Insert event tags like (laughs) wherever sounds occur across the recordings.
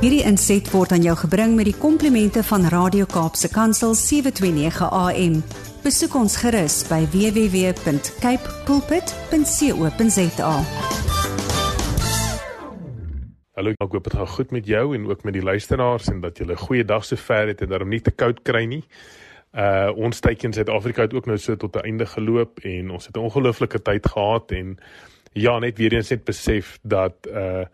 Hierdie inset word aan jou gebring met die komplimente van Radio Kaapse Kansel 729 AM. Besoek ons gerus by www.cape pulpit.co.za. Hallo, ek hoop dit gaan goed met jou en ook met die luisteraars en dat jy 'n goeie dag sover het en daarom nie te koud kry nie. Uh ons tydjie in Suid-Afrika het ook nou so tot 'n einde geloop en ons het 'n ongelooflike tyd gehad en ja, net weer eens net besef dat uh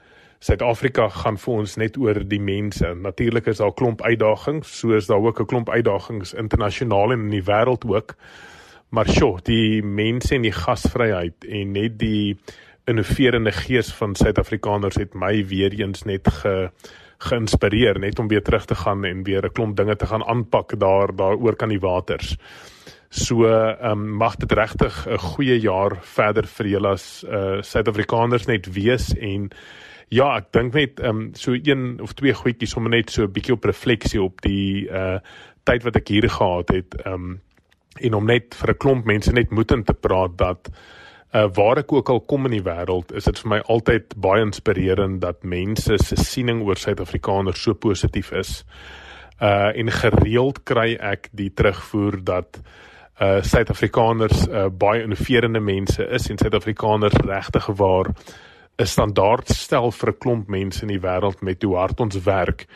Suid-Afrika gaan vir ons net oor die mense. Natuurlik is daar 'n klomp uitdagings, soos daar ook 'n klomp uitdagings internasionaal en in die wêreld ook. Maar sjoe, die mense en die gasvryheid en net die innoverende gees van Suid-Afrikaners het my weer eens net ge geïnspireer net om weer terug te gaan en weer 'n klomp dinge te gaan aanpak daar daaroor kan die waters. So ehm um, mag dit regtig 'n goeie jaar verder vir julle as uh Suid-Afrikaners net wees en Ja, ek dink net ehm um, so een of twee goedjies om net so 'n bietjie op refleksie op die uh tyd wat ek hier gehad het ehm um, en om net vir 'n klomp mense net moed in te praat dat uh waar ek ook al kom in die wêreld, is dit vir my altyd baie inspirerend dat mense se siening oor Suid-Afrikaners so positief is. Uh en gereeld kry ek die terugvoer dat uh Suid-Afrikaners uh baie innoverende mense is en Suid-Afrikaners regtig waar 'n standaard stel vir 'n klomp mense in die wêreld met hoe hard ons werk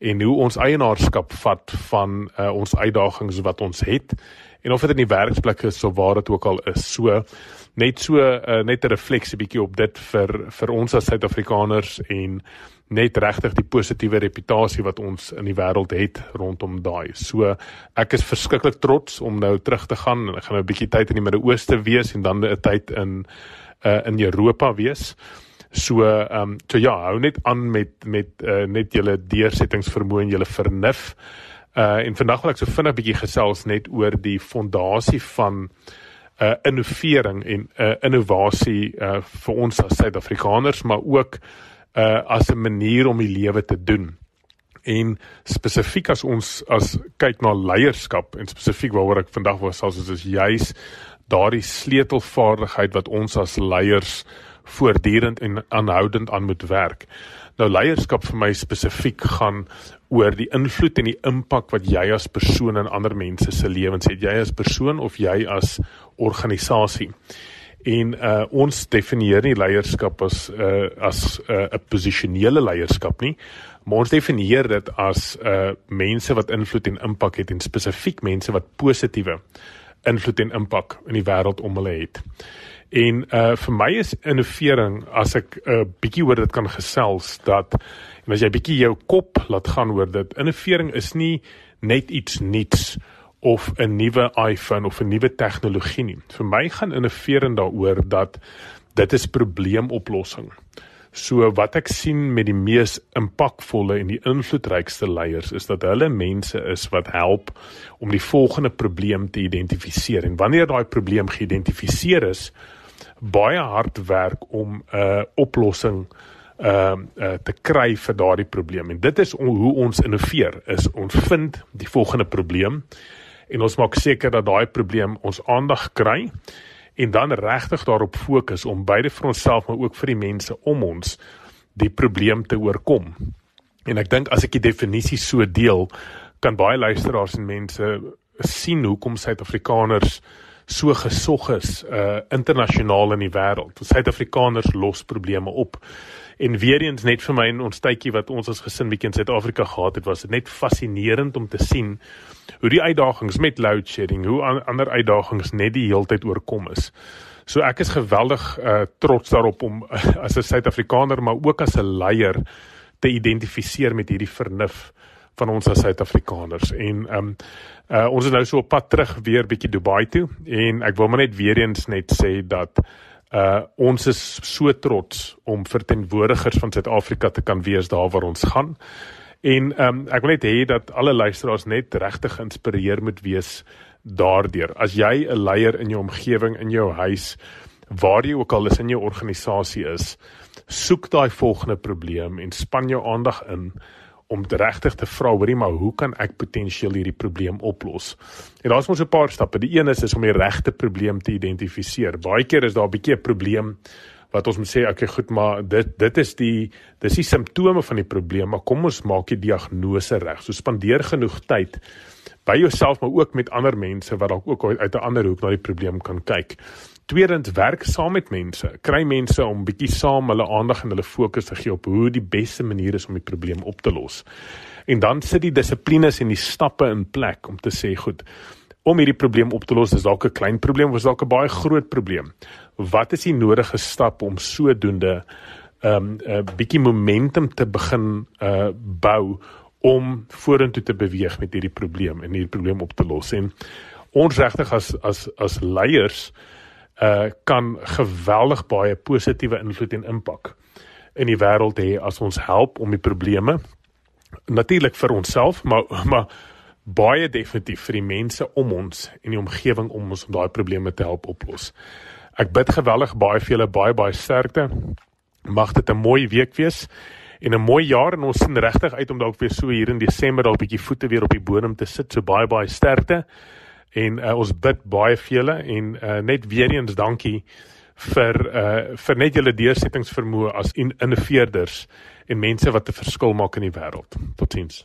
en hoe ons eienaarskap vat van uh, ons uitdagings wat ons het en of dit in die werksplek is of waar dit ook al is. So net so uh, net 'n refleksie bietjie op dit vir vir ons as Suid-Afrikaners en net regtig die positiewe reputasie wat ons in die wêreld het rondom daai. So ek is verskriklik trots om nou terug te gaan en ek gaan nou 'n bietjie tyd in die Midde-Ooste wees en dan 'n tyd in uh, in Europa wees. So ehm um, so ja, hou net aan met met uh, net julle deursettingsvermoë en julle vernuf. Uh en vandag wil ek so vinnig bietjie gesels net oor die fondasie van uh innovering en uh innovasie uh vir ons as Suid-Afrikaners, maar ook uh as 'n manier om die lewe te doen. En spesifiek as ons as kyk na leierskap en spesifiek waaroor ek vandag wil gesels is, is juis daardie sleutelvaardigheid wat ons as leiers voortdurend en aanhoudend aan moet werk. Nou leierskap vir my spesifiek gaan oor die invloed en die impak wat jy as persoon in ander mense se lewens het. Jy as persoon of jy as organisasie. En uh ons definieer nie leierskap as uh as 'n uh, posisionele leierskap nie, maar ons definieer dit as uh mense wat invloed en impak het en spesifiek mense wat positiewe invloed en impak in die wêreld om hulle het. En uh vir my is innovering as ek 'n uh, bietjie oor dit kan gesels dat en as jy bietjie jou kop laat gaan oor dit, innovering is nie net iets nuuts of 'n nuwe iPhone of 'n nuwe tegnologie nie. Vir my gaan innovering daaroor dat dit is probleemoplossing. So wat ek sien met die mees impakvolle en die invloedrykste leiers is dat hulle mense is wat help om die volgende probleem te identifiseer. En wanneer daai probleem geïdentifiseer is, baie hard werk om 'n uh, oplossing ehm uh, uh, te kry vir daardie probleem. En dit is on, hoe ons innoveer. Is ons vind die volgende probleem en ons maak seker dat daai probleem ons aandag kry en dan regtig daarop fokus om beide vir onsself maar ook vir die mense om ons die probleem te oorkom. En ek dink as ek die definisie so deel, kan baie luisteraars en mense sien hoekom Suid-Afrikaners so gesog is uh internasionaal in die wêreld. Suid-Afrikaners los probleme op. En weer eens net vir my en ons tydjie wat ons as gesin bietjie in Suid-Afrika gehad het, was dit net fascinerend om te sien hoe die uitdagings met load shedding, hoe an, ander uitdagings net die heeltyd oorkom is. So ek is geweldig uh trots daarop om uh, (laughs) as 'n Suid-Afrikaner maar ook as 'n leier te identifiseer met hierdie vernuf van ons as Suid-Afrikaners en ehm um, uh, ons is nou so op pad terug weer bietjie Dubai toe en ek wil maar net weer eens net sê dat uh ons is so trots om verteenwoordigers van Suid-Afrika te kan wees daar waar ons gaan. En ehm um, ek wil net hê dat alle luisteraars net regtig geïnspireer moet wees daardeur. As jy 'n leier in jou omgewing, in jou huis, waar jy ook al is in jou organisasie is, soek daai volgende probleem en span jou aandag in om regtig te vra hoorie maar hoe kan ek potensieel hierdie probleem oplos? En daar's mos 'n paar stappe. Die een is is om die regte probleem te identifiseer. Baie keer is daar 'n bietjie 'n probleem wat ons moet sê okay goed maar dit dit is die dis die simptome van die probleem maar kom ons maak die diagnose reg so spandeer genoeg tyd by jouself maar ook met ander mense wat dalk ook uit 'n ander hoek na die probleem kan kyk. Tweedens werk saam met mense. Kry mense om bietjie saam hulle aandag en hulle fokus te gee op hoe die beste manier is om die probleem op te los. En dan sit die dissiplines en die stappe in plek om te sê goed om hierdie probleem op te los is dalk 'n klein probleem of is dalk 'n baie groot probleem. Wat is die nodige stap om sodoende 'n um, 'n bietjie momentum te begin uh bou om vorentoe te beweeg met hierdie probleem en hierdie probleem op te los en ons regtig as as as leiers uh kan geweldig baie positiewe invloed en impak in die wêreld hê as ons help om die probleme natuurlik vir onsself maar maar baie definitief vir die mense om ons en die omgewing om ons om daai probleme te help oplos. Ek bid geweldig baie vir julle baie baie sterkte. Mag dit 'n mooi week wees en 'n mooi jaar en ons sien regtig uit om dalk weer so hier in Desember al bietjie voete weer op die bodem te sit. So baie baie sterkte. En uh, ons bid baie vir julle en uh, net weer eens dankie vir uh vir net julle deursettingsvermoë as in innoveerders en mense wat 'n verskil maak in die wêreld. Totsiens.